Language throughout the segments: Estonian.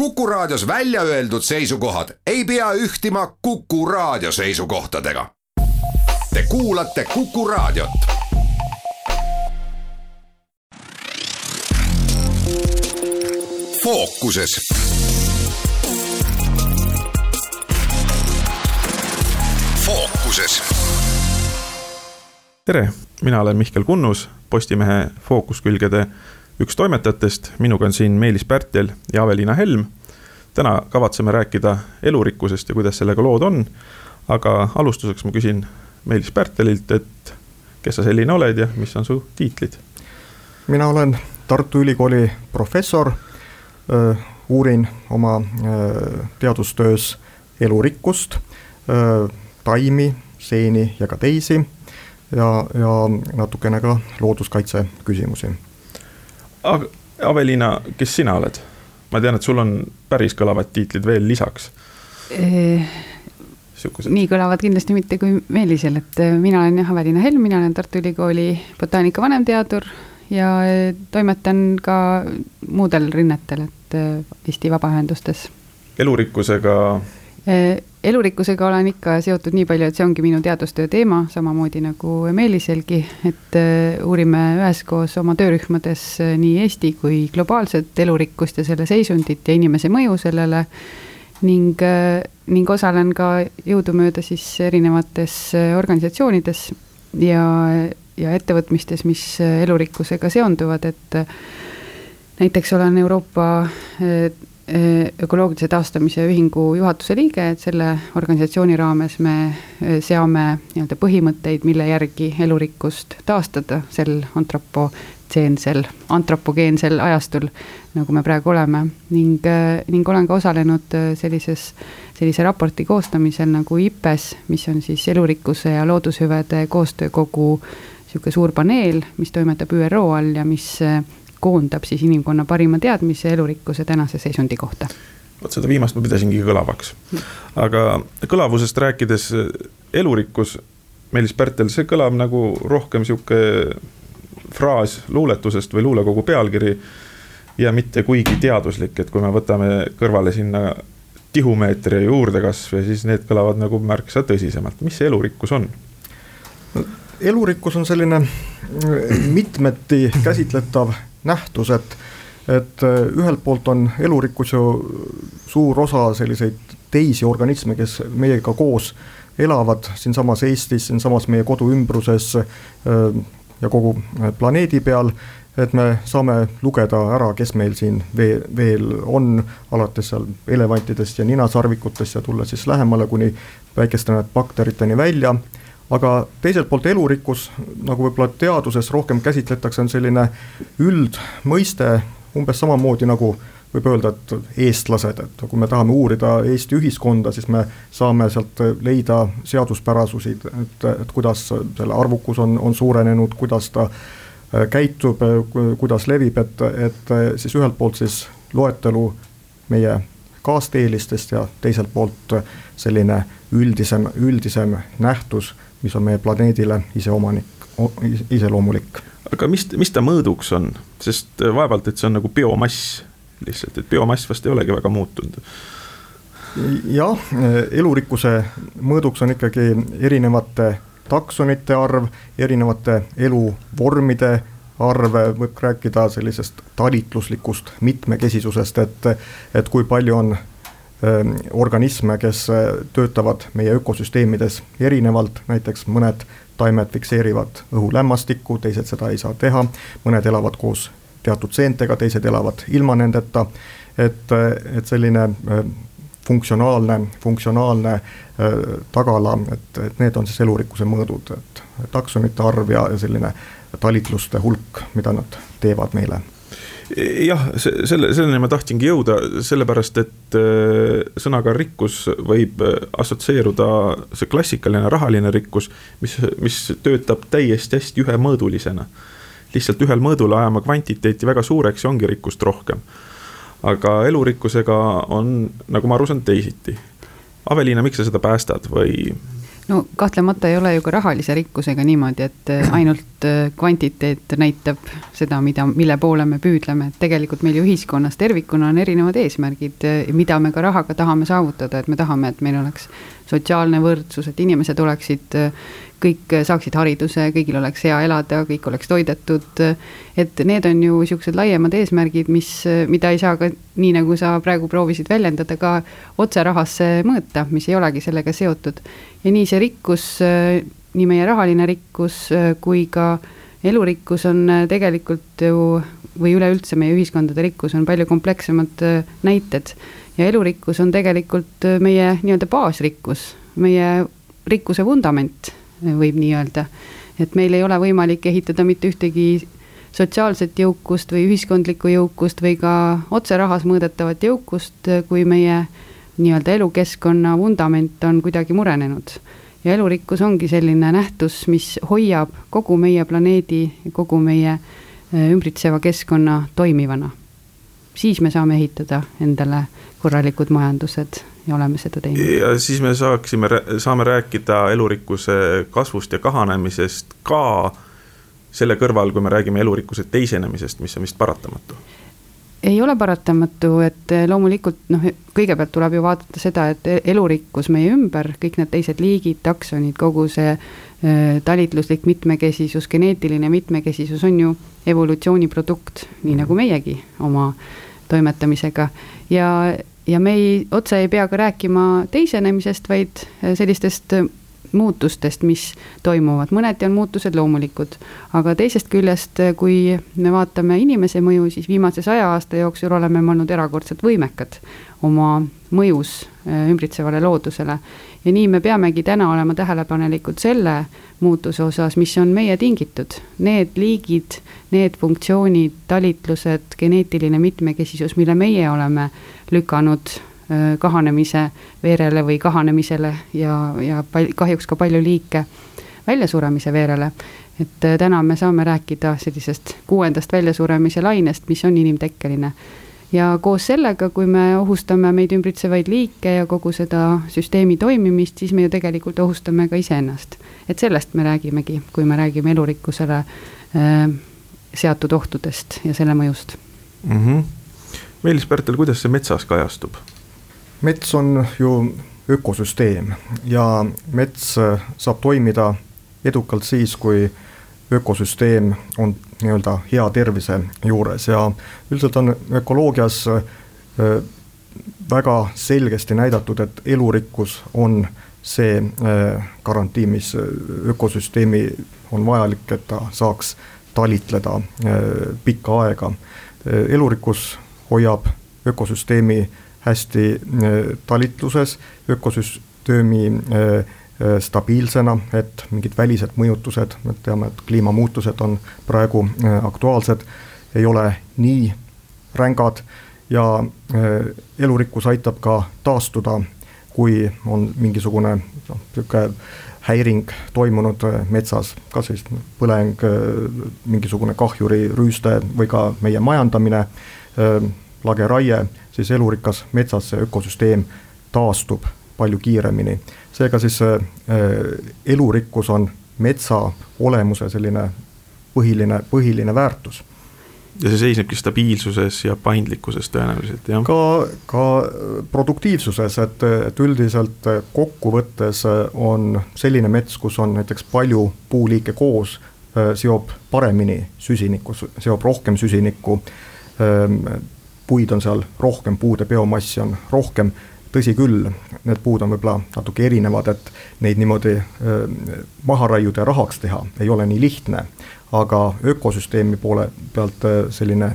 Kuku Raadios välja öeldud seisukohad ei pea ühtima Kuku Raadio seisukohtadega. Te kuulate Kuku Raadiot. fookuses fookuses. tere, mina olen Mihkel Kunnus, Postimehe fookuskülgede üks toimetajatest, minuga on siin Meelis Pärtel ja Aveliina Helm. täna kavatseme rääkida elurikkusest ja kuidas sellega lood on. aga alustuseks ma küsin Meelis Pärtelilt, et kes sa selline oled ja mis on su tiitlid? mina olen Tartu Ülikooli professor, uurin oma teadustöös elurikkust, taimi, seeni ja ka teisi ja, ja natukene ka looduskaitse küsimusi Aveliina, kes sina oled? ma tean, et sul on päris kõlavad tiitlid veel lisaks. Sükkused. nii kõlavad kindlasti mitte kui Meelisel, et äh, mina olen jah, Aveliina Helm, mina olen Tartu Ülikooli botaanika vanemteadur ja äh, toimetan ka muudel rinnetel, et Eesti vabaühendustes. elurikkusega elurikkusega olen ikka seotud nii palju, et see ongi minu teadustöö teema, samamoodi nagu Meeliselgi, et äh, uurime üheskoos oma töörühmades äh, nii Eesti kui globaalset elurikkust ja selle seisundit ja inimese mõju sellele. ning, äh, ning osalen ka jõudumööda siis erinevates organisatsioonides ja, ja ettevõtmistes, mis elurikkusega seonduvad, et näiteks olen Euroopa ökoloogilise taastamise ühingu juhatuse liige, et selle organisatsiooni raames me äh, seame nii-öelda põhimõtteid, mille järgi elurikkust taastada sel antropotsensel, antropogeensel ajastul, nagu me praegu oleme. ning, äh, ning olen ka osalenud sellises, sellise raporti koostamisel nagu IPES, mis on siis elurikkuse ja loodushüvede koostöökogu niisugune suur paneel, mis toimetab ÜRO all ja mis koondab siis inimkonna parima teadmise elurikkuse tänase seisundi kohta. vot seda viimast ma pidasingi kõlavaks. aga kõlavusest rääkides, elurikkus, Meelis Pärtel, see kõlab nagu rohkem sihuke fraas luuletusest või luulekogu pealkiri. ja mitte kuigi teaduslik, et kui me võtame kõrvale sinna tihumeetri ja juurdekasv ja siis need kõlavad nagu märksa tõsisemalt, mis see elurikkus on? elurikkus on selline mitmeti käsitletav nähtus, et et äh, ühelt poolt on elurikkus ju suur osa selliseid teisi organisme, kes meiega koos elavad siinsamas Eestis, siinsamas meie kodu ümbruses äh, ja kogu äh, planeedi peal, et me saame lugeda ära, kes meil siin veel, veel on, alates seal elevantidest ja ninasarvikutest ja tulla siis lähemale kuni väikeste bakteriteni välja aga teiselt poolt elurikkus, nagu võib-olla teaduses rohkem käsitletakse, on selline üldmõiste, umbes samamoodi nagu võib öelda, et eestlased, et kui me tahame uurida Eesti ühiskonda, siis me saame sealt leida seaduspärasusi, et, et kuidas selle arvukus on, on suurenenud, kuidas ta äh, käitub, kuidas levib, et, et siis ühelt poolt siis loetelu meie kaasteelistest ja teiselt poolt selline üldisem, üldisem nähtus mis on meie planeedile iseomanik, iseloomulik. aga mis, mis ta mõõduks on, sest äh, vaevalt, et see on nagu biomass lihtsalt, et biomass vast ei olegi väga muutunud jah, elurikkuse mõõduks on ikkagi erinevate taksonite arv, erinevate eluvormide arv, võib rääkida sellisest talitluslikust mitmekesisusest, et, et kui palju on organisme, kes äh, töötavad meie ökosüsteemides erinevalt, näiteks mõned taimed fikseerivad õhulämmastikku, teised seda ei saa teha, mõned elavad koos teatud seentega, teised elavad ilma nendeta, et, äh, et selline äh, funktsionaalne, funktsionaalne tagala, et, et need on siis elurikkuse mõõdud, et taksonite arv ja, ja selline talitluste hulk, mida nad teevad meile jah, selle, selleni ma tahtsingi jõuda, sellepärast et äh, sõnaga rikkus võib äh, assotsieeruda see klassikaline rahaline rikkus, mis, mis töötab täiesti hästi ühemõõdulisena. lihtsalt ühel mõõdul ajama kvantiteeti väga suureks ja ongi rikkust rohkem. aga elurikkusega on, nagu ma aru saan, teisiti. Aveliina, miks sa seda päästad või no kahtlemata ei ole ju ka rahalise rikkusega niimoodi, et äh, ainult äh, kvantiteet näitab seda, mida, mille poole me püüdleme, et tegelikult meil ju ühiskonnas tervikuna on erinevad eesmärgid, äh, mida me ka rahaga tahame saavutada, et me tahame, et meil oleks sotsiaalne võrdsus, et inimesed oleksid kõik saaksid hariduse, kõigil oleks hea elada, kõik oleks toidetud. et need on ju siuksed laiemad eesmärgid, mis, mida ei saa ka nii, nagu sa praegu proovisid väljendada, ka otse rahasse mõõta, mis ei olegi sellega seotud. ja nii see rikkus, nii meie rahaline rikkus kui ka elurikkus on tegelikult ju või üleüldse meie ühiskondade rikkus on palju komplekssemad näited ja elurikkus on tegelikult meie nii-öelda baasrikkus, meie rikkuse vundament võib nii öelda. et meil ei ole võimalik ehitada mitte ühtegi sotsiaalset jõukust või ühiskondlikku jõukust või ka otse rahas mõõdetavat jõukust, kui meie nii-öelda elukeskkonna vundament on kuidagi murenenud. ja elurikkus ongi selline nähtus, mis hoiab kogu meie planeedi, kogu meie äh, ümbritseva keskkonna toimivana. siis me saame ehitada endale korralikud majandused ja oleme seda teinud. ja siis me saaksime, saame rääkida elurikkuse kasvust ja kahanemisest ka selle kõrval, kui me räägime elurikkuse teisenemisest, mis on vist paratamatu ei ole paratamatu, et loomulikult noh, kõigepealt tuleb ju vaadata seda, et elurikkus meie ümber, kõik need teised liigid, taksonid, kogu see äh, talitluslik mitmekesisus, geneetiline mitmekesisus on ju evolutsiooni produkt, nii nagu meiegi oma toimetamisega. Ja ja me ei, otse ei pea ka rääkima teisenemisest, vaid äh, sellistest äh, muutustest, mis toimuvad, mõneti on muutused loomulikud, aga teisest küljest, äh, kui me vaatame inimese mõju, siis viimase saja aasta jooksul oleme me olnud erakordselt võimekad oma mõjus ümbritsevale loodusele. ja nii me peamegi täna olema tähelepanelikud selle muutuse osas, mis on meie tingitud. Need liigid, need funktsioonid, talitlused, geneetiline mitmekesisus, mille meie oleme lükanud kahanemise veerele või kahanemisele ja, ja pal-, kahjuks ka palju liike väljasuremise veerele. et täna me saame rääkida sellisest kuuendast väljasuremise lainest, mis on inimtekkeline. ja koos sellega, kui me ohustame meid ümbritsevaid liike ja kogu seda süsteemi toimimist, siis me ju tegelikult ohustame ka iseennast. et sellest me räägimegi, kui me räägime elurikkusele äh, seatud ohtudest ja selle mõjust mm. -hmm Meelis Pärtel, kuidas see metsas kajastub? Mets on ju ökosüsteem ja mets äh, saab toimida edukalt siis, kui ökosüsteem on nii-öelda hea tervise juures ja üldiselt on ökoloogias äh, väga selgesti näidatud, et elurikkus on see äh, garantii, mis ökosüsteemi on vajalik, et ta saaks talitleda pikka aega. elurikkus hoiab ökosüsteemi hästi äh, talitluses, ökosüsteemi äh, äh, stabiilsena, et mingid välised mõjutused, me teame, et kliimamuutused on praegu aktuaalsed, ei ole nii rängad ja elurikkus aitab ka taastuda, kui on mingisugune noh, niisugune häiring toimunud metsas, kas siis põleng, mingisugune kahjuri rüüste või ka meie majandamine lageraie, siis elurikas metsas see ökosüsteem taastub palju kiiremini. seega siis äh, elurikkus on metsa olemuse selline põhiline, põhiline väärtus ja see seisnebki stabiilsuses ja paindlikkuses tõenäoliselt, jah? ka, ka produktiivsuses, et, et üldiselt kokkuvõttes on selline mets, kus on näiteks palju puuliike koos, äh, seob paremini süsinikku, seob rohkem süsinikku ähm, puid on seal rohkem, puude biomassi on rohkem, tõsi küll, need puud on võib-olla natuke erinevad, et neid niimoodi maha raiuda ja rahaks teha ei ole nii lihtne, aga ökosüsteemi poole pealt selline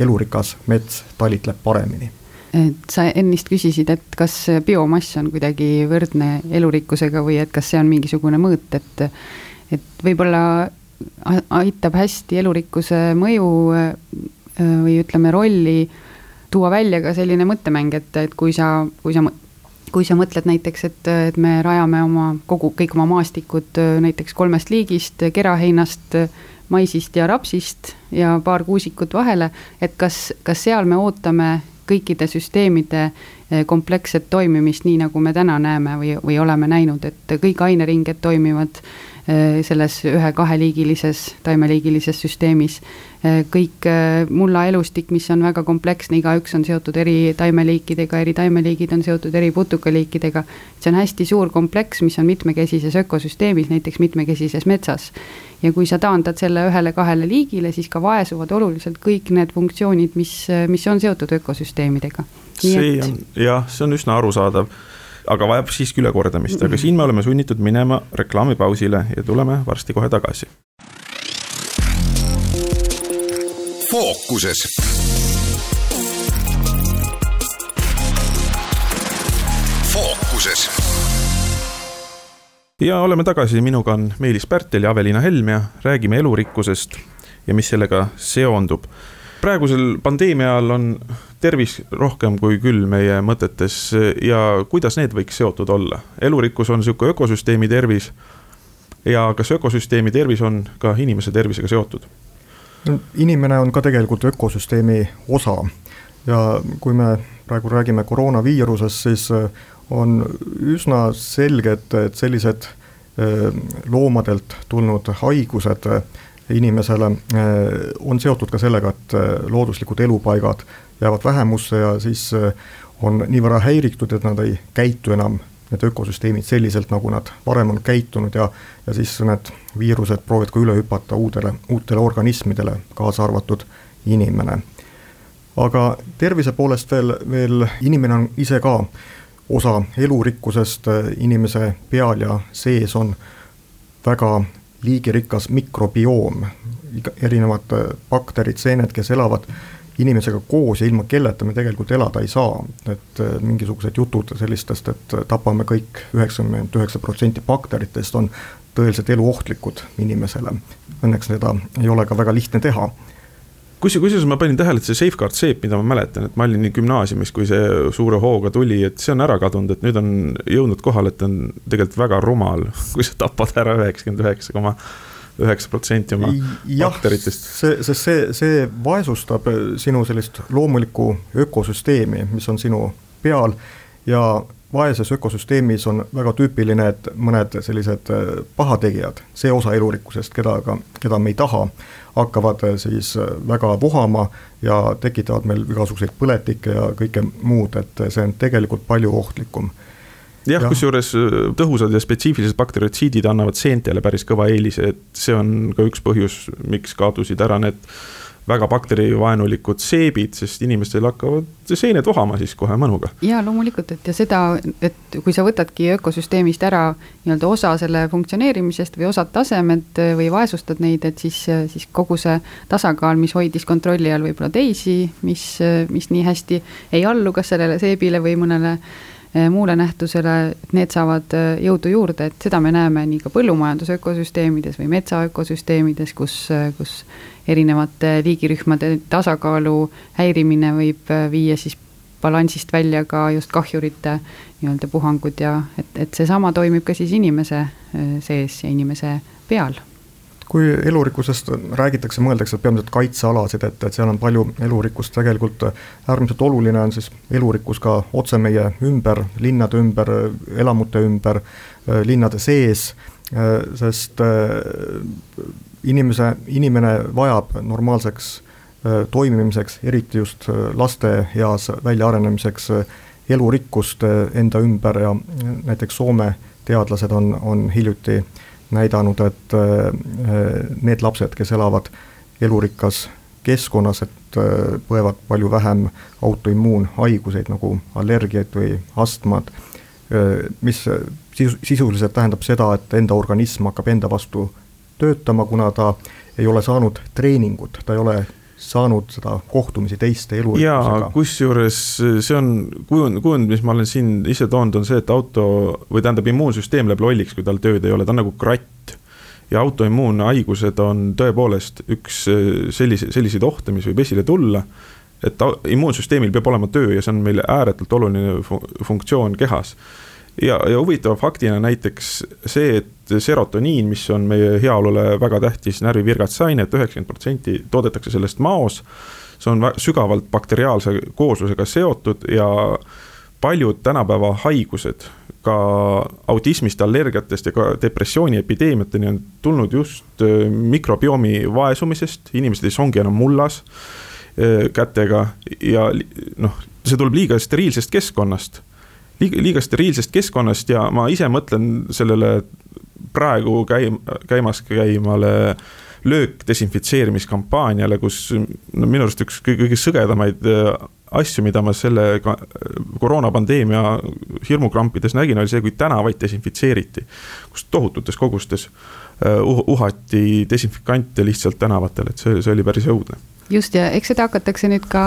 elurikas mets talitleb paremini. Et sa ennist küsisid, et kas biomass on kuidagi võrdne elurikkusega või et kas see on mingisugune mõõt, et et võib-olla aitab hästi elurikkuse mõju või ütleme, rolli tuua välja ka selline mõttemäng, et, et kui sa, kui sa kui sa mõtled näiteks, et, et me rajame oma kogu, kõik oma maastikud näiteks kolmest liigist, keraheinast, maisist ja rapsist ja paar kuusikut vahele, et kas, kas seal me ootame kõikide süsteemide kompleksset toimimist, nii nagu me täna näeme või, või oleme näinud, et kõik aineringed toimivad eh, selles ühe-kaheliigilises, taimeliigilises süsteemis. Eh, kõik mullaelustik, mis on väga kompleksne, igaüks on seotud eri taimeliikidega, eri taimeliigid on seotud eri putukaliikidega. see on hästi suur kompleks, mis on mitmekesises ökosüsteemis, näiteks mitmekesises metsas ja kui sa taandad selle ühele-kahele liigile, siis ka vaesuvad oluliselt kõik need funktsioonid, mis, mis on seotud ökosüsteemidega. see on jah, see on üsna arusaadav, aga vajab siiski ülekordamist, aga siin me oleme sunnitud minema reklaamipausile ja tuleme varsti kohe tagasi. fookuses fookuses ja oleme tagasi, minuga on Meelis Pärtel ja Aveliina Helm ja räägime elurikkusest ja mis sellega seondub. Praegusel pandeemia ajal on tervis rohkem kui küll meie mõtetes ja kuidas need võiks seotud olla? elurikkus on sihuke ökosüsteemi tervis ja kas ökosüsteemi tervis on ka inimese tervisega seotud? inimene on ka tegelikult ökosüsteemi osa ja kui me praegu räägime koroonaviirusest, siis on üsna selge, et, et sellised äh, loomadelt tulnud haigused äh, inimesele äh, on seotud ka sellega, et looduslikud elupaigad jäävad vähemusse ja siis on nii võrra häiritud, et nad ei käitu enam, need ökosüsteemid selliselt, nagu nad varem on käitunud ja ja siis need viirused proovivad ka üle hüpata uudele, uutele organismidele, kaasa arvatud inimene. aga tervise poolest veel, veel inimene on ise ka osa elurikkusest äh, inimese peal ja sees on väga liigirikas mikrobioom, erinevad äh, bakterid, seened, kes elavad inimesega koos ja ilma kelleta me tegelikult elada ei saa, et äh, mingisugused jutud sellistest, et tapame kõik üheksakümmend üheksa protsenti bakteritest, on tõeliselt eluohtlikud inimesele. Õnneks seda ei ole ka väga lihtne teha kus, kusjuures ma panin tähele, et see Safeguard seep, mida ma mäletan, et ma olin gümnaasiumis, kui see suure hooga tuli, et see on ära kadunud, et nüüd on jõudnud kohale, et on tegelikult väga rumal, kui sa tapad ära üheksakümmend üheksa koma üheksa protsenti oma bakteritest. see, sest see, see vaesustab sinu sellist loomulikku ökosüsteemi, mis on sinu peal ja vaeses ökosüsteemis on väga tüüpiline, et mõned sellised pahategijad, see osa elurikkusest, keda aga, keda me ei taha hakkavad äh, siis äh, väga vohama ja tekitavad meil igasuguseid põletikke ja kõike muud, et äh, see on tegelikult palju ohtlikum jah ja., kusjuures tõhusad ja spetsiifilised bakteriotsiidid annavad seentele päris kõva eelise, et see on ka üks põhjus, miks kadusid ära need väga bakterivaenulikud seebid, sest inimestel hakkavad seened vohama siis kohe mõnuga. ja loomulikult, et ja seda, et kui sa võtadki ökosüsteemist ära nii-öelda osa selle funktsioneerimisest või osad tasemed või vaesustad neid, et siis, siis kogu see tasakaal, mis hoidis kontrolli all võib-olla teisi, mis, mis nii hästi ei allu kas sellele seebile või mõnele muule nähtusele, et need saavad jõudu juurde, et seda me näeme nii ka põllumajanduse ökosüsteemides või metsa ökosüsteemides, kus, kus erinevate liigirühmade tasakaalu häirimine võib äh, viia siis balansist välja ka just kahjurite nii-öelda puhangud ja et, et seesama toimib ka siis inimese äh, sees ja inimese peal. Kui elurikkusest räägitakse, mõeldakse peamiselt kaitsealasid, et, et seal on palju elurikkust, tegelikult äärmiselt oluline on siis elurikkus ka otse meie ümber, linnade ümber, elamute ümber, äh, linnade sees, sest inimese, inimene vajab normaalseks toimimiseks, eriti just laste eas väljaarenemiseks elurikkust enda ümber ja näiteks Soome teadlased on, on hiljuti näidanud, et need lapsed, kes elavad elurikkas keskkonnas, et põevad palju vähem autoimmuunhaiguseid nagu allergiaid või astmad, mis sisuliselt tähendab seda, et enda organism hakkab enda vastu töötama, kuna ta ei ole saanud treeningut, ta ei ole saanud seda kohtumisi teiste elurikkusega. kusjuures see on kujund, kujund, mis ma olen siin ise toonud, on see, et auto või tähendab, immuunsüsteem läheb lolliks, kui tal tööd ei ole, ta on nagu kratt. ja autoimmuunhaigused on tõepoolest üks sellise, selliseid ohte, mis võib esile tulla. et immuunsüsteemil peab olema töö ja see on meil ääretult oluline funktsioon kehas ja, ja huvitava faktina näiteks see, et serotoniin, mis on meie heaolule väga tähtis närvivirgatsaine et, et üheksakümmend protsenti toodetakse sellest maos. see on sügavalt bakteriaalse kooslusega seotud ja paljud tänapäeva haigused, ka autismist, allergiatest ja ka depressiooni epideemiateni on tulnud just äh, mikrobiomi vaesumisest, inimesed ei songi enam mullas äh, kätega ja noh, see tuleb liiga steriilsest keskkonnast liiga, liiga steriilsest keskkonnast ja ma ise mõtlen sellele praegu käim-, käimas käimale löök desinfitseerimiskampaaniale, kus no minu arust üks kõige, kõige sõgedamaid äh, asju, mida ma selle koroonapandeemia hirmukrampides nägin, oli see, kui tänavaid desinfitseeriti. kus tohututes kogustes uh, uhati desinfikante lihtsalt tänavatel, et see, see oli päris õudne. just ja eks seda hakatakse nüüd ka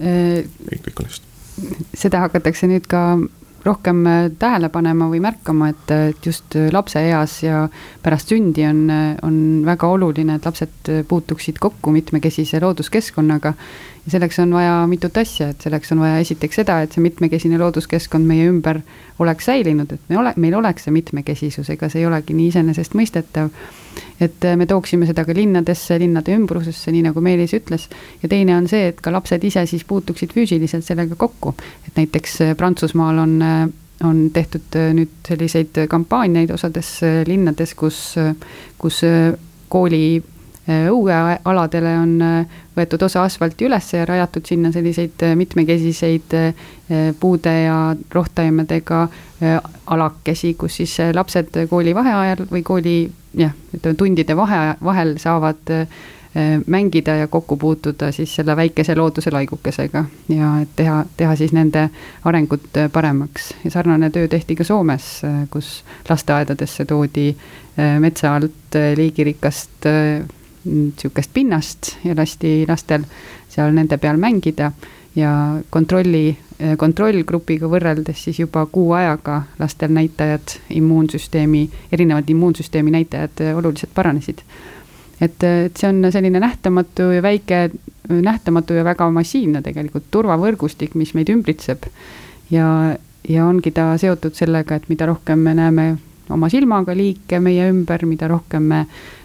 äh,. kõik, kõik on just seda hakatakse nüüd ka rohkem äh, tähele panema või märkama, et, et just äh, lapseeas ja pärast sündi on, äh, on väga oluline, et lapsed puutuksid kokku mitmekesise looduskeskkonnaga. Selleks on vaja mitut asja, et selleks on vaja esiteks seda, et see mitmekesine looduskeskkond meie ümber oleks säilinud, et me ole, meil oleks see mitmekesisus, ega see ei olegi nii iseenesestmõistetav et me tooksime seda ka linnadesse, linnade ümbrusesse, nii nagu Meelis ütles. ja teine on see, et ka lapsed ise siis puutuksid füüsiliselt sellega kokku, et näiteks Prantsusmaal on on tehtud nüüd selliseid kampaaniaid osades linnades, kus, kus kooli õuealadele on võetud osa asfalti üles ja rajatud sinna selliseid mitmekesiseid puude ja rohttaimedega alakesi, kus siis lapsed kooli vaheajal või kooli jah, ütleme tundide vahe, vahel saavad äh, mängida ja kokku puutuda siis selle väikese looduse laigukesega ja teha, teha siis nende arengut äh, paremaks. ja sarnane töö tehti ka Soomes, äh, kus lasteaedadesse toodi metsa alt liigirikast sihukest pinnast ja lasti lastel seal nende peal mängida ja kontrolli, kontrollgrupiga võrreldes siis juba kuu ajaga lastel näitajad immuunsüsteemi, erinevad immuunsüsteemi näitajad oluliselt paranesid. et, et see on selline nähtamatu ja väike, nähtamatu ja väga massiivne tegelikult turvavõrgustik, mis meid ümbritseb. ja, ja ongi ta seotud sellega, et mida rohkem me näeme oma silmaga liike meie ümber, mida rohkem me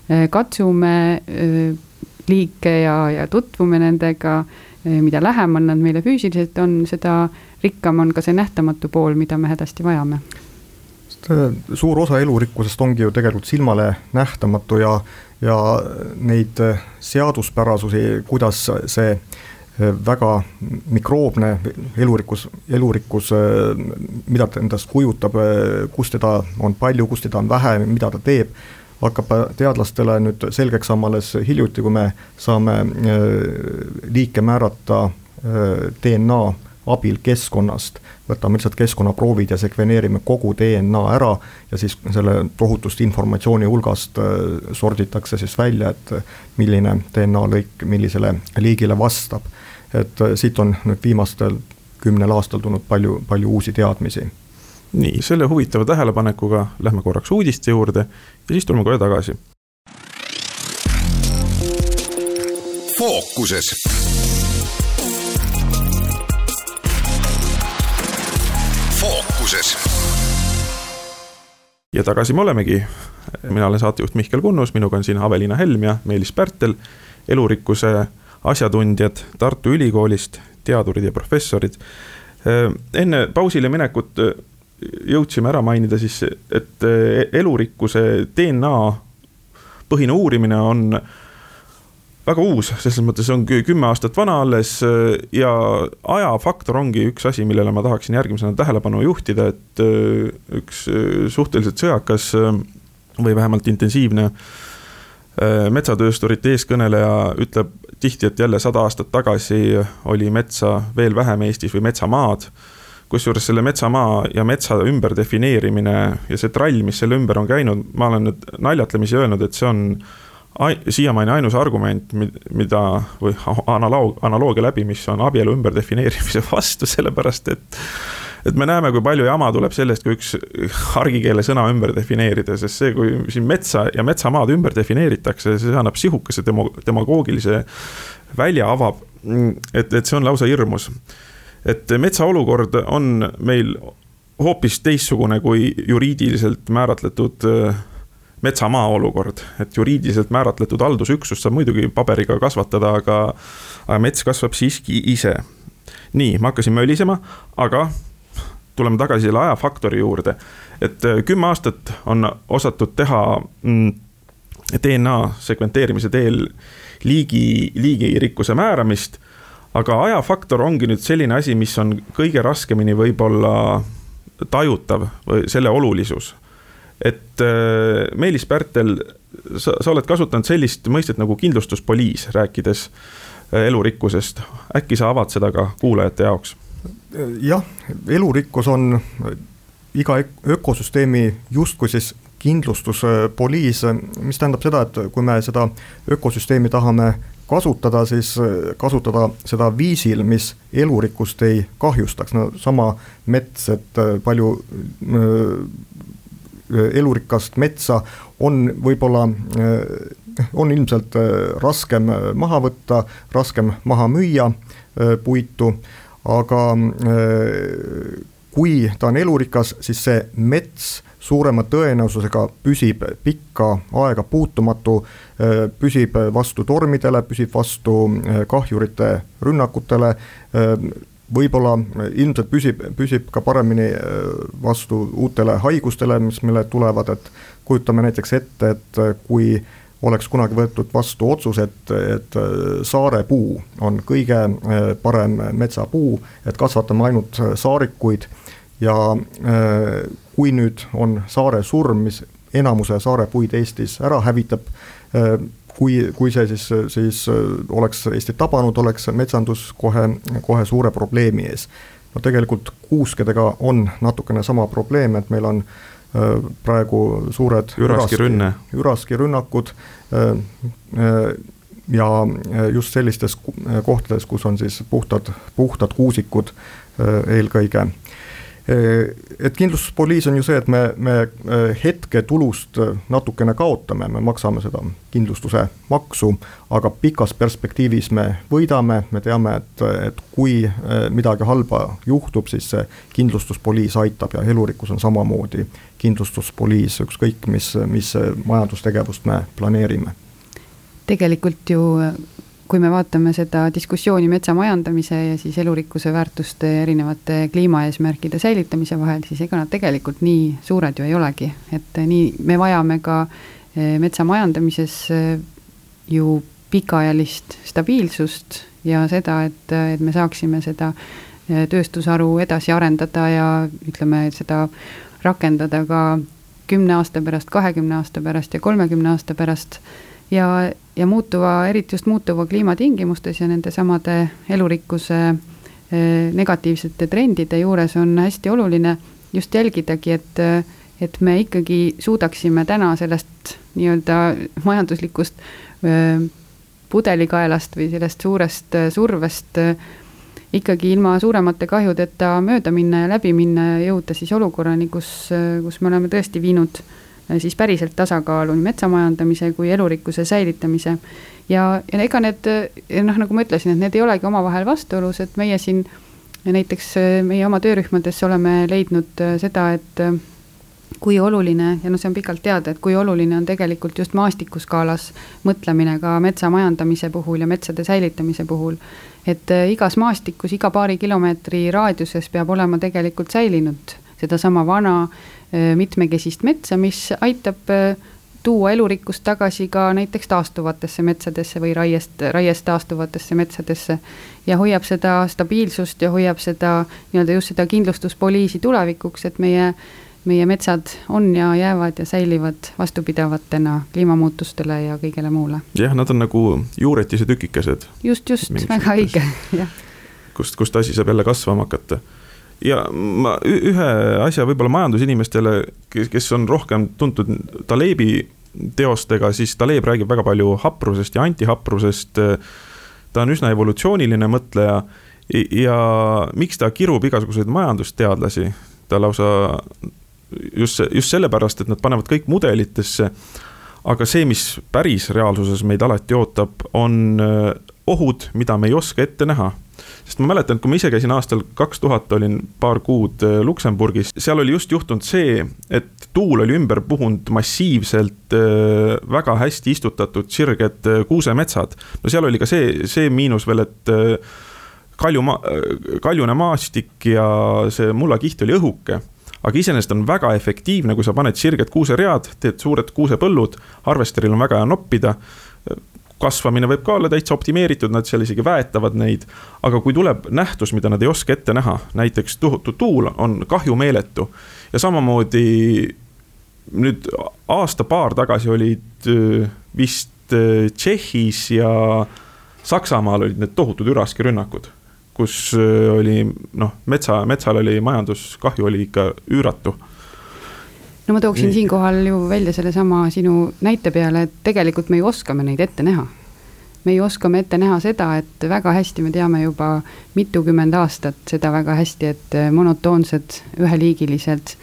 eh, katsume eh, liike ja, ja tutvume nendega Eh, mida lähemal nad meile füüsiliselt on, seda rikkam on ka see nähtamatu pool, mida me hädasti vajame. Suur osa elurikkusest ongi ju tegelikult silmale nähtamatu ja, ja neid seaduspärasusi, kuidas see väga mikroobne elurikkus, elurikkus, mida ta endast kujutab, kus teda on palju, kus teda on vähe, mida ta teeb hakkab teadlastele nüüd selgeks saama alles hiljuti, kui me saame äh, liike määrata äh, DNA abil keskkonnast. võtame lihtsalt keskkonnaproovid ja sekveneerime kogu DNA ära ja siis selle tohutust informatsiooni hulgast äh, sorditakse siis välja, et milline DNA lõik millisele liigile vastab. et siit on nüüd viimastel kümnel aastal tulnud palju, palju uusi teadmisi nii, selle huvitava tähelepanekuga lähme korraks uudiste juurde ja siis tuleme kohe tagasi. fookuses. Fookuses. ja tagasi me olemegi. mina olen saatejuht Mihkel Kunnus, minuga on siin Aveliina Helm ja Meelis Pärtel, elurikkuse asjatundjad Tartu Ülikoolist, teadurid ja professorid. enne pausile minekut jõudsime ära mainida siis, et elurikkuse DNA põhine uurimine on väga uus, selles mõttes on kümme aastat vana alles eh, ja ajafaktor ongi üks asi, millele ma tahaksin järgmisena tähelepanu juhtida, et eh, üks suhteliselt sõjakas või vähemalt intensiivne metsatöösturite eeskõneleja ütleb tihti, et jälle sada aastat tagasi oli metsa veel vähem Eestis või metsamaad. Kusjuures selle metsamaa ja metsa ümberdefineerimine ja see trall, mis selle ümber on käinud, ma olen nüüd naljatlemisi öelnud, et see on siiamaani ainus argument, mida või analoog, analoogia läbi, mis on abielu ümberdefineerimise vastu, sellepärast et et me näeme, kui palju jama tuleb sellest, kui üks argikeele sõna ümber defineerida, sest see, kui siin metsa ja metsamaad ümber defineeritakse, see annab sihukese demo-, demagoogilise välja avab. et, et see on lausa hirmus et metsa olukord on meil hoopis teistsugune kui juriidiliselt määratletud äh, metsamaa olukord, et juriidiliselt määratletud haldusüksust saab muidugi paberiga kasvatada, aga aga mets kasvab siiski ise. nii, ma hakkasin mölisema, aga tuleme tagasi selle ajafaktori juurde. et äh, kümme aastat on osatud teha mm, DNA sekventeerimise teel liigi, liigirikkuse määramist. aga ajafaktor ongi nüüd selline asi, mis on kõige raskemini võib-olla tajutav või selle olulisus. Et äh, Meelis Pärtel, sa, sa oled kasutanud sellist mõistet nagu kindlustuspoliis, rääkides äh, elurikkusest. äkki sa avad seda ka kuulajate jaoks? jah, elurikkus on iga ökosüsteemi justkui siis kindlustuspoliis, mis tähendab seda, et kui me seda ökosüsteemi tahame kasutada, siis kasutada seda viisil, mis elurikkust ei kahjustaks, no sama mets, et palju elurikast metsa on võib-olla, on ilmselt raskem maha võtta, raskem maha müüa puitu, aga kui ta on elurikas, siis see mets suurema tõenäosusega püsib pikka aega puutumatu, äh, püsib vastu tormidele, püsib vastu äh, kahjurite rünnakutele, äh, võib-olla ilmselt püsib, püsib ka paremini vastu uutele haigustele, mis meile tulevad, et kujutame näiteks ette, et kui oleks kunagi võetud vastu otsus, et, et saarepuu on kõige parem metsapuu, et kasvatame ainult saarikuid ja kui nüüd on saare surm, mis enamuse saarepuid Eestis ära hävitab, äh, kui, kui see siis, siis äh, oleks Eestit tabanud, oleks metsandus kohe, kohe suure probleemi ees. no tegelikult kuuskedega on natukene sama probleem, et meil on äh, praegu suured üraskirünne, üraskirünnakud ja just sellistes kohtades, kus on siis puhtad, puhtad kuusikud eelkõige et kindlustuspoliis on ju see, et me, me äh, hetketulust äh, natukene kaotame, me maksame seda kindlustuse maksu, aga pikas perspektiivis me võidame, me teame, et, et kui äh, midagi halba juhtub, siis see kindlustuspoliis aitab ja elurikkus on samamoodi kindlustuspoliis, ükskõik mis, mis majandustegevust me planeerime. tegelikult ju kui me vaatame seda diskussiooni metsa majandamise ja siis elurikkuse väärtuste ja erinevate kliimaeesmärkide säilitamise vahel, siis ega nad tegelikult nii suured ju ei olegi, et nii me vajame ka eh, metsa majandamises eh, ju pikaajalist stabiilsust ja seda, et, et me saaksime seda eh, tööstusharu edasi arendada ja ütleme, seda rakendada ka kümne aasta pärast, kahekümne aasta pärast ja kolmekümne aasta pärast. Ja, ja muutuva, eriti just muutuva kliima tingimustes ja nendesamade elurikkuse eh, negatiivsete trendide juures on hästi oluline just jälgidagi, et, et me ikkagi suudaksime täna sellest nii-öelda majanduslikust eh, pudelikaelast või sellest suurest eh, survest ikkagi ilma suuremate kahjudeta mööda minna ja läbi minna ja jõuda siis olukorrani, kus, kus me oleme tõesti viinud äh, siis päriselt tasakaalu nii metsamajandamise kui elurikkuse säilitamise. ja, ja ega need noh, nagu ma ütlesin, et need ei olegi omavahel vastuolus, et meie siin näiteks äh, meie oma töörühmades oleme leidnud äh, seda, et kui oluline ja noh, see on pikalt teada, et kui oluline on tegelikult just maastikuskaalas mõtlemine ka metsa majandamise puhul ja metsade säilitamise puhul. et igas maastikus, iga paari kilomeetri raadiuses peab olema tegelikult säilinud sedasama vana mitmekesist metsa, mis aitab tuua elurikkust tagasi ka näiteks taastuvatesse metsadesse või raiest, raiest taastuvatesse metsadesse. ja hoiab seda stabiilsust ja hoiab seda nii-öelda just seda kindlustuspoliisi tulevikuks, et meie, meie metsad on ja jäävad ja säilivad vastupidavatena kliimamuutustele ja kõigele muule. jah, nad on nagu juuretise tükikesed. just, just, väga õige, jah. kust, kust asi saab jälle kasvama hakata ja ma ühe asja võib-olla majandusinimestele, kes on rohkem tuntud Talebi teostega, siis Taleb räägib väga palju haprusest ja antihaprusest. ta on üsna evolutsiooniline mõtleja ja miks ta kirub igasuguseid majandusteadlasi, ta lausa just, just sellepärast, et nad panevad kõik mudelitesse. aga see, mis päris reaalsuses meid alati ootab, on ohud, mida me ei oska ette näha sest ma mäletan, et kui ma ise käisin aastal kaks tuhat, olin paar kuud äh, Luksemburgis, seal oli just juhtunud see, et tuul oli ümber puhunud massiivselt äh, väga hästi istutatud sirged äh, kuusemetsad. no seal oli ka see, see miinus veel, et kalju, kaljune maastik ja see mullakiht oli õhuke aga iseenesest on väga efektiivne, kui sa paned sirged kuuseread, teed suured kuusepõllud, harvesteril on väga hea noppida kasvamine võib ka olla täitsa optimeeritud, nad seal isegi väetavad neid. aga kui tuleb nähtus, mida nad ei oska ette näha, näiteks tohutu tuul on kahju meeletu ja samamoodi nüüd aasta-paar tagasi olid äh, vist äh, Tšehhis ja Saksamaal olid need tohutud üraskirünnakud, kus äh, oli noh, metsa, metsal oli majanduskahju oli ikka üüratu no ma tooksin Nii. siinkohal ju välja sellesama sinu näite peale, et tegelikult me ju oskame neid ette näha. me ju oskame ette näha seda, et väga hästi me teame juba mitukümmend aastat seda väga hästi, et monotoonsed, üheliigilised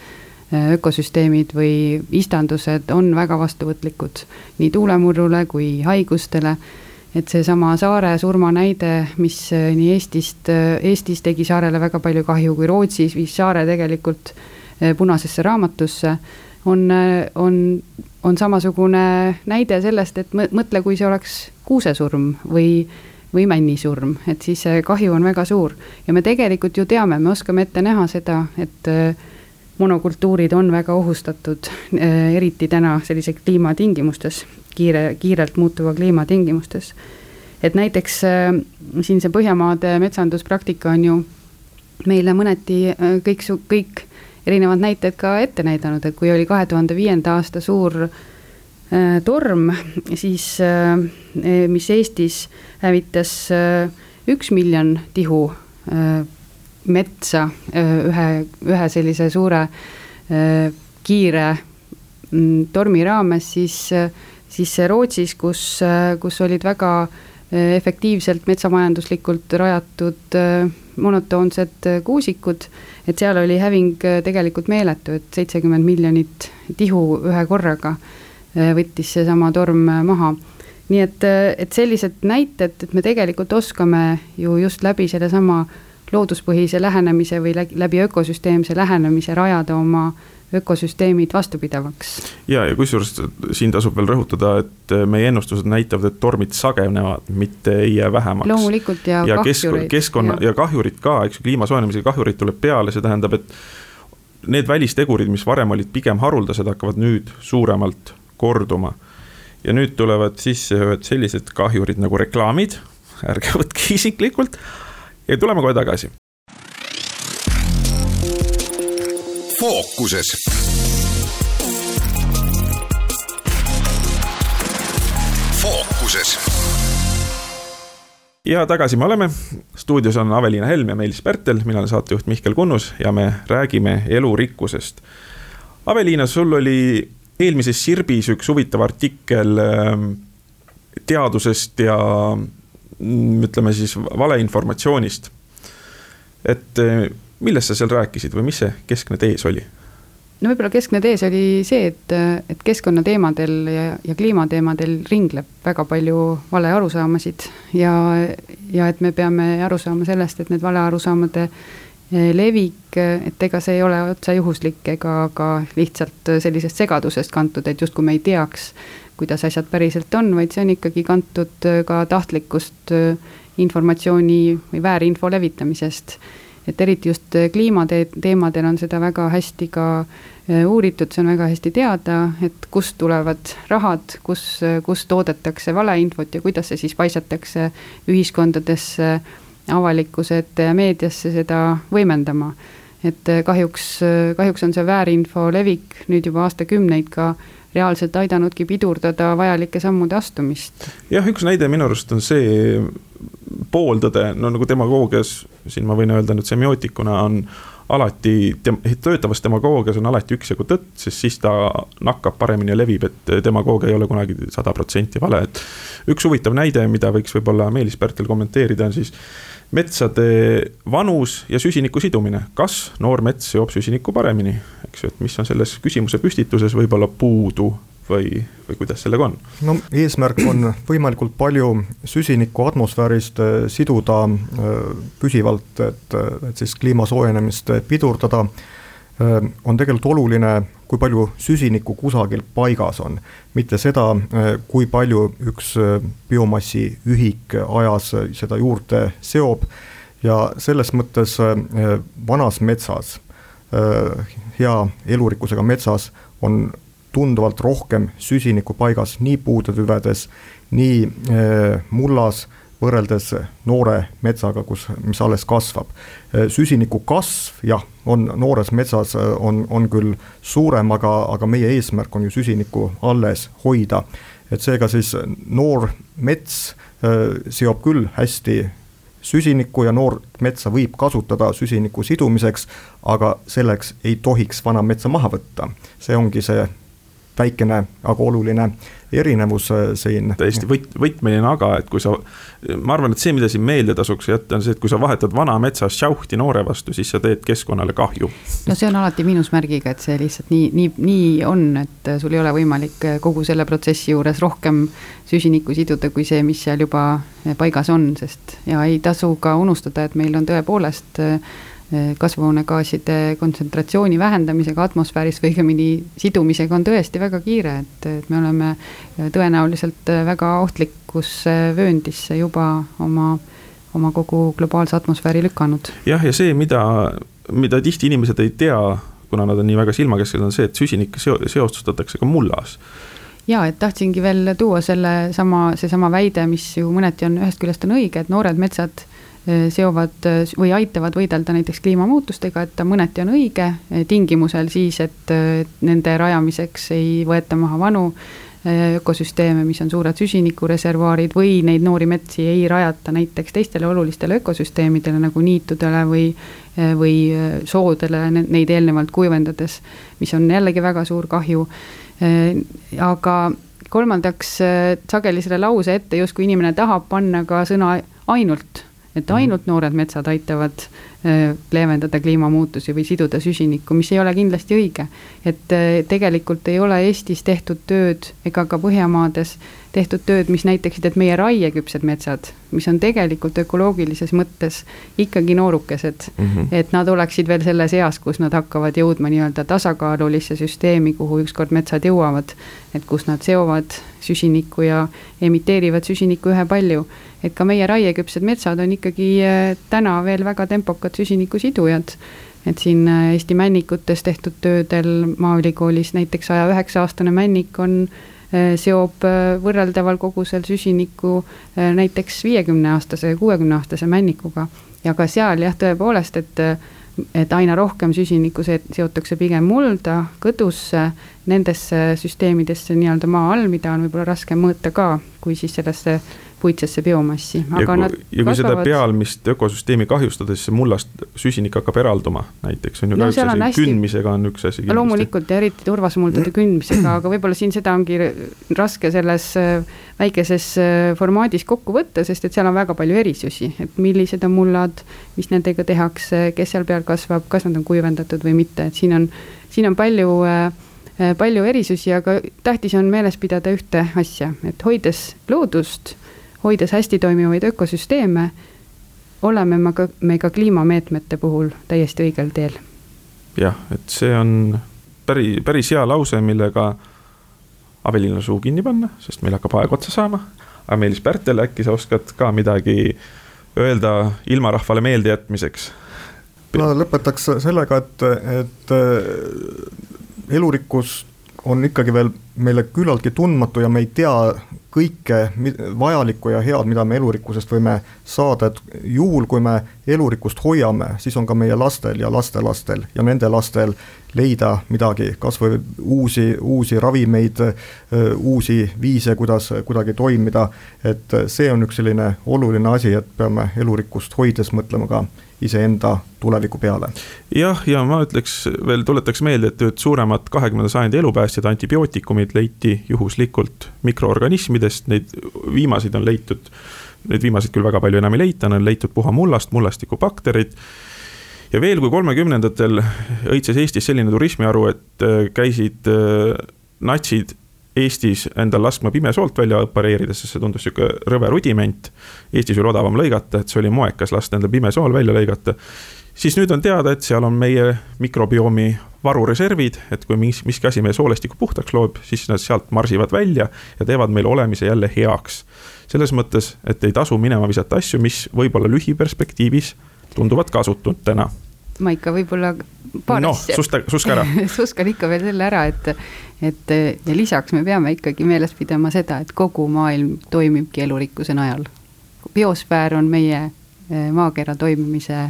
äh, ökosüsteemid või istandused on väga vastuvõtlikud nii tuulemurrule kui haigustele et seesama Saare surma näide, mis äh, nii Eestist, äh, Eestis tegi Saarele väga palju kahju kui Rootsis, viis Saare tegelikult äh, punasesse raamatusse, on, on, on samasugune näide sellest, et mõtle, kui see oleks kuusesurm või, või männisurm, et siis see kahju on väga suur. ja me tegelikult ju teame, me oskame ette näha seda, et eh, monokultuurid on väga ohustatud, eh, eriti täna sellise kliimatingimustes, kiire, kiirelt muutuva kliima tingimustes. et näiteks siin see Põhjamaade metsanduspraktika on ju meile mõneti kõik, kõik erinevad näited ka ette näidanud, et kui oli kahe tuhande viienda aasta suur äh, torm, siis äh, mis Eestis hävitas äh, üks miljon tihu metsa ühe, ühe sellise suure kiire mm, tormi raames, siis, siis Rootsis, kus, kus olid väga efektiivselt metsamajanduslikult rajatud monotoonsed kuusikud et seal oli häving äh, tegelikult meeletu, et seitsekümmend miljonit tihu ühe korraga äh, võttis seesama torm äh, maha. nii et, et sellised näited, et me tegelikult oskame ju just läbi sellesama looduspõhise lähenemise või läbi ökosüsteemse lähenemise rajada oma ökosüsteemid vastupidavaks. ja, ja kusjuures siin tasub veel rõhutada, et meie ennustused näitavad, et tormid sagenevad, mitte ei jää vähemaks. loomulikult ja, ja kahjureid. keskkonna ja. ja kahjurid ka, eks ju, kliima soojenemise kahjurid tuleb peale, see tähendab, et need välistegurid, mis varem olid pigem haruldased, hakkavad nüüd suuremalt korduma. ja nüüd tulevad sisse ühed sellised kahjurid nagu reklaamid, ärge võtke isiklikult ja tuleme kohe tagasi fookuses. fookuses. ja tagasi me oleme, stuudios on Aveliina Helm ja Meelis Pärtel, mina olen saatejuht Mihkel Kunnus ja me räägime elurikkusest. Aveliina, sul oli eelmises Sirbis üks huvitav artikkel ähm, teadusest ja mm, ütleme siis valeinformatsioonist. et äh, millest sa seal rääkisid või mis see keskne tees oli? no võib-olla keskne tees oli see, et, et keskkonnateemadel ja, ja kliimateemadel ringleb väga palju valearusaamasid ja, ja et me peame aru saama sellest, et need valearusaamade eh, levik, et ega see ei ole otse juhuslik ega ka lihtsalt sellisest segadusest kantud, et justkui me ei teaks, kuidas asjad päriselt on, vaid see on ikkagi kantud ka tahtlikust eh, informatsiooni või väärinfo levitamisest et eriti just äh, kliimateemadel on seda väga hästi ka äh, uuritud, see on väga hästi teada, et kust tulevad rahad, kus, äh, kus toodetakse valeinfot ja kuidas see siis paisatakse ühiskondadesse, avalikkuse ette ja meediasse seda võimendama. et kahjuks, kahjuks on see väärinfo levik nüüd juba aastakümneid ka reaalselt aidanudki pidurdada vajalike sammude astumist. jah, üks näide minu arust on see pooltõde, no nagu demagoogias, siin ma võin öelda nüüd semiootikuna on alati, töötavas demagoogias on alati üksjagu tõtt, sest siis ta nakkab paremini ja levib, et demagoogia ei ole kunagi sada protsenti vale, et. üks huvitav näide, mida võiks võib-olla Meelis Pärtel kommenteerida, on siis metsade vanus ja süsiniku sidumine, kas noor mets seob süsinikku paremini, eks ju, et mis on selles küsimuse püstituses võib-olla puudu või, või kuidas sellega on? no eesmärk on võimalikult palju süsinikku atmosfäärist äh, siduda äh, püsivalt, et, et siis kliima soojenemist pidurdada. on tegelikult oluline, kui palju süsinikku kusagil paigas on, mitte seda, kui palju üks biomassi ühik ajas seda juurde seob ja selles mõttes vanas metsas hea elurikkusega metsas on tunduvalt rohkem süsinikku paigas nii puudetüvedes, nii äh, mullas, võrreldes noore metsaga, kus, mis alles kasvab. Äh, süsiniku kasv jah, on noores metsas, äh, on, on küll suurem, aga, aga meie eesmärk on ju süsinikku alles hoida. et seega siis noor mets seob küll hästi süsinikku ja noort metsa võib kasutada süsiniku sidumiseks, aga selleks ei tohiks vana metsa maha võtta. see ongi see väikene, aga oluline erinevus äh, siin. täiesti võt-, võtmeline aga, et kui sa, ma arvan, et see, mida siin meelde tasuks jätta, on see, et kui sa vahetad vana metsa šauhti noore vastu, siis sa teed keskkonnale kahju. no see on alati miinusmärgiga, et see lihtsalt nii, nii, nii on, et sul ei ole võimalik kogu selle protsessi juures rohkem süsinikku siduda, kui see, mis seal juba paigas on, sest ja ei tasu ka unustada, et meil on tõepoolest äh, kasvuhoonegaaside kontsentratsiooni vähendamisega atmosfääris või õigemini sidumisega on tõesti väga kiire, et, et me oleme tõenäoliselt väga ohtlikus vööndisse juba oma, oma kogu globaalse atmosfääri lükanud. jah, ja see, mida, mida tihti inimesed ei tea, kuna nad on nii väga silmakesksed, on see, et süsinik seo-, seostatakse ka mullas ja et tahtsingi veel tuua selle sama, seesama väide, mis ju mõneti on ühest küljest on õige, et noored metsad Äh, seovad äh, või aitavad võidelda näiteks kliimamuutustega, et ta mõneti on õige, äh, tingimusel siis, et nende rajamiseks ei võeta maha vanu ökosüsteeme, mis on suured süsinikureservuaarid või neid noori metsi ei rajata näiteks teistele olulistele ökosüsteemidele nagu niitudele või, või soodele neid eelnevalt kuivendades, mis on jällegi väga suur kahju. aga kolmandaks, sageli selle lause ette justkui inimene tahab panna ka sõna ainult et mhm. ainult noored metsad aitavad äh, leevendada kliimamuutusi või siduda süsinikku, mis ei ole kindlasti õige. et äh, tegelikult ei ole Eestis tehtud tööd ega ka Põhjamaades tehtud tööd, mis näitaksid, et meie raieküpsed metsad, mis on tegelikult ökoloogilises mõttes ikkagi noorukesed mm, -hmm. et nad oleksid veel selles eas, kus nad hakkavad jõudma nii-öelda tasakaalulisse süsteemi, kuhu ükskord metsad jõuavad. et kus nad seovad süsinikku ja emiteerivad süsinikku ühepalju et ka meie raieküpsed metsad on ikkagi äh, täna veel väga tempokad süsinikusidujad. et siin äh, Eesti männikutes tehtud töödel Maaülikoolis näiteks saja üheksa aastane männik on seob võrreldaval kogusel süsinikku näiteks viiekümne aastase ja kuuekümne aastase männikuga. ja ka seal jah, tõepoolest, et, et aina rohkem süsinikku seotakse pigem mulda, kõdusse, nendesse süsteemidesse nii-öelda maa all, mida on võib-olla raske mõõta ka, kui siis sellesse puitsesse biomassi. ja kui, ja kui seda pealmist ökosüsteemi kahjustada, siis see mullast süsinik hakkab eralduma näiteks on ju no, ka üks asi, hästi... kündmisega on üks asi. loomulikult ja eriti turvasmuldade kündmisega, aga võib-olla siin seda ongi raske selles äh, väikeses äh, formaadis kokku võtta, sest et seal on väga palju erisusi, et millised on mullad, mis nendega tehakse, kes seal peal kasvab, kas nad on kuivendatud või mitte, et siin on, siin on palju äh, palju erisusi, aga tähtis on meeles pidada ühte asja, et hoides loodust hoides hästi toimivaid ökosüsteeme, oleme me ka, me ka kliimameetmete puhul täiesti õigel teel. jah, et see on päris, päris hea lause, millega Avelina suu kinni panna, sest meil hakkab aeg otsa saama. aga Meelis Pärtel, äkki sa oskad ka midagi öelda ilmarahvale meeldejätmiseks? ma lõpetaks sellega, et, et äh, elurikkus on ikkagi veel meile küllaltki tundmatu ja me ei tea kõike vajalikku ja head, mida me elurikkusest võime saada, et juhul, kui me elurikkust hoiame, siis on ka meie lastel ja lastelastel ja nende lastel leida midagi, kas või uusi, uusi ravimeid, uusi viise, kuidas kuidagi toimida, et see on üks selline oluline asi, et peame elurikkust hoides mõtlema ka iseenda tuleviku peale. jah, ja ma ütleks veel, tuletaks meelde, et ühed suuremad kahekümnenda sajandi elupäästjad, antibiootikumid leiti juhuslikult mikroorganismidest, neid viimaseid on leitud, neid viimaseid küll väga palju enam ei leita, on leitud puhamullast, mullastikubakterid ja veel, kui kolmekümnendatel õitses Eestis selline turismiharu, et äh, käisid äh, natsid Eestis endal laskma pimesoolt välja opereerida, sest see tundus sihuke rõve rudiment. Eestis oli odavam lõigata, et see oli moekas lasta endal pimesool välja lõigata. siis nüüd on teada, et seal on meie mikrobiomi varureservid, et kui mis, miski asi meie soolestiku puhtaks loob, siis nad sealt marsivad välja ja teevad meil olemise jälle heaks. selles mõttes, et ei tasu minema visata asju, mis võib-olla lühiperspektiivis tunduvad kasututena ma ikka võib-olla paar noh, susta, suska ära. suskan ikka veel selle ära, et, et ja lisaks me peame ikkagi meeles pidama seda, et kogu maailm toimibki elurikkuse najal. biosfäär on meie eh, maakera toimimise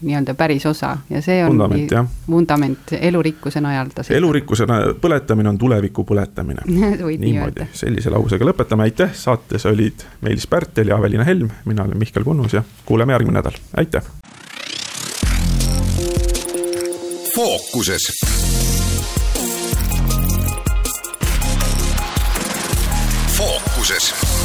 nii-öelda päris osa ja see on vundament, vundament elurikkuse najal ta elurikkuse põletamine on tuleviku põletamine. Niimoodi, sellise lausega lõpetame, aitäh, saates olid Meelis Pärtel ja Aveliina Helm, mina olen Mihkel Kunnus ja kuuleme järgmine nädal, aitäh fookuses. fookuses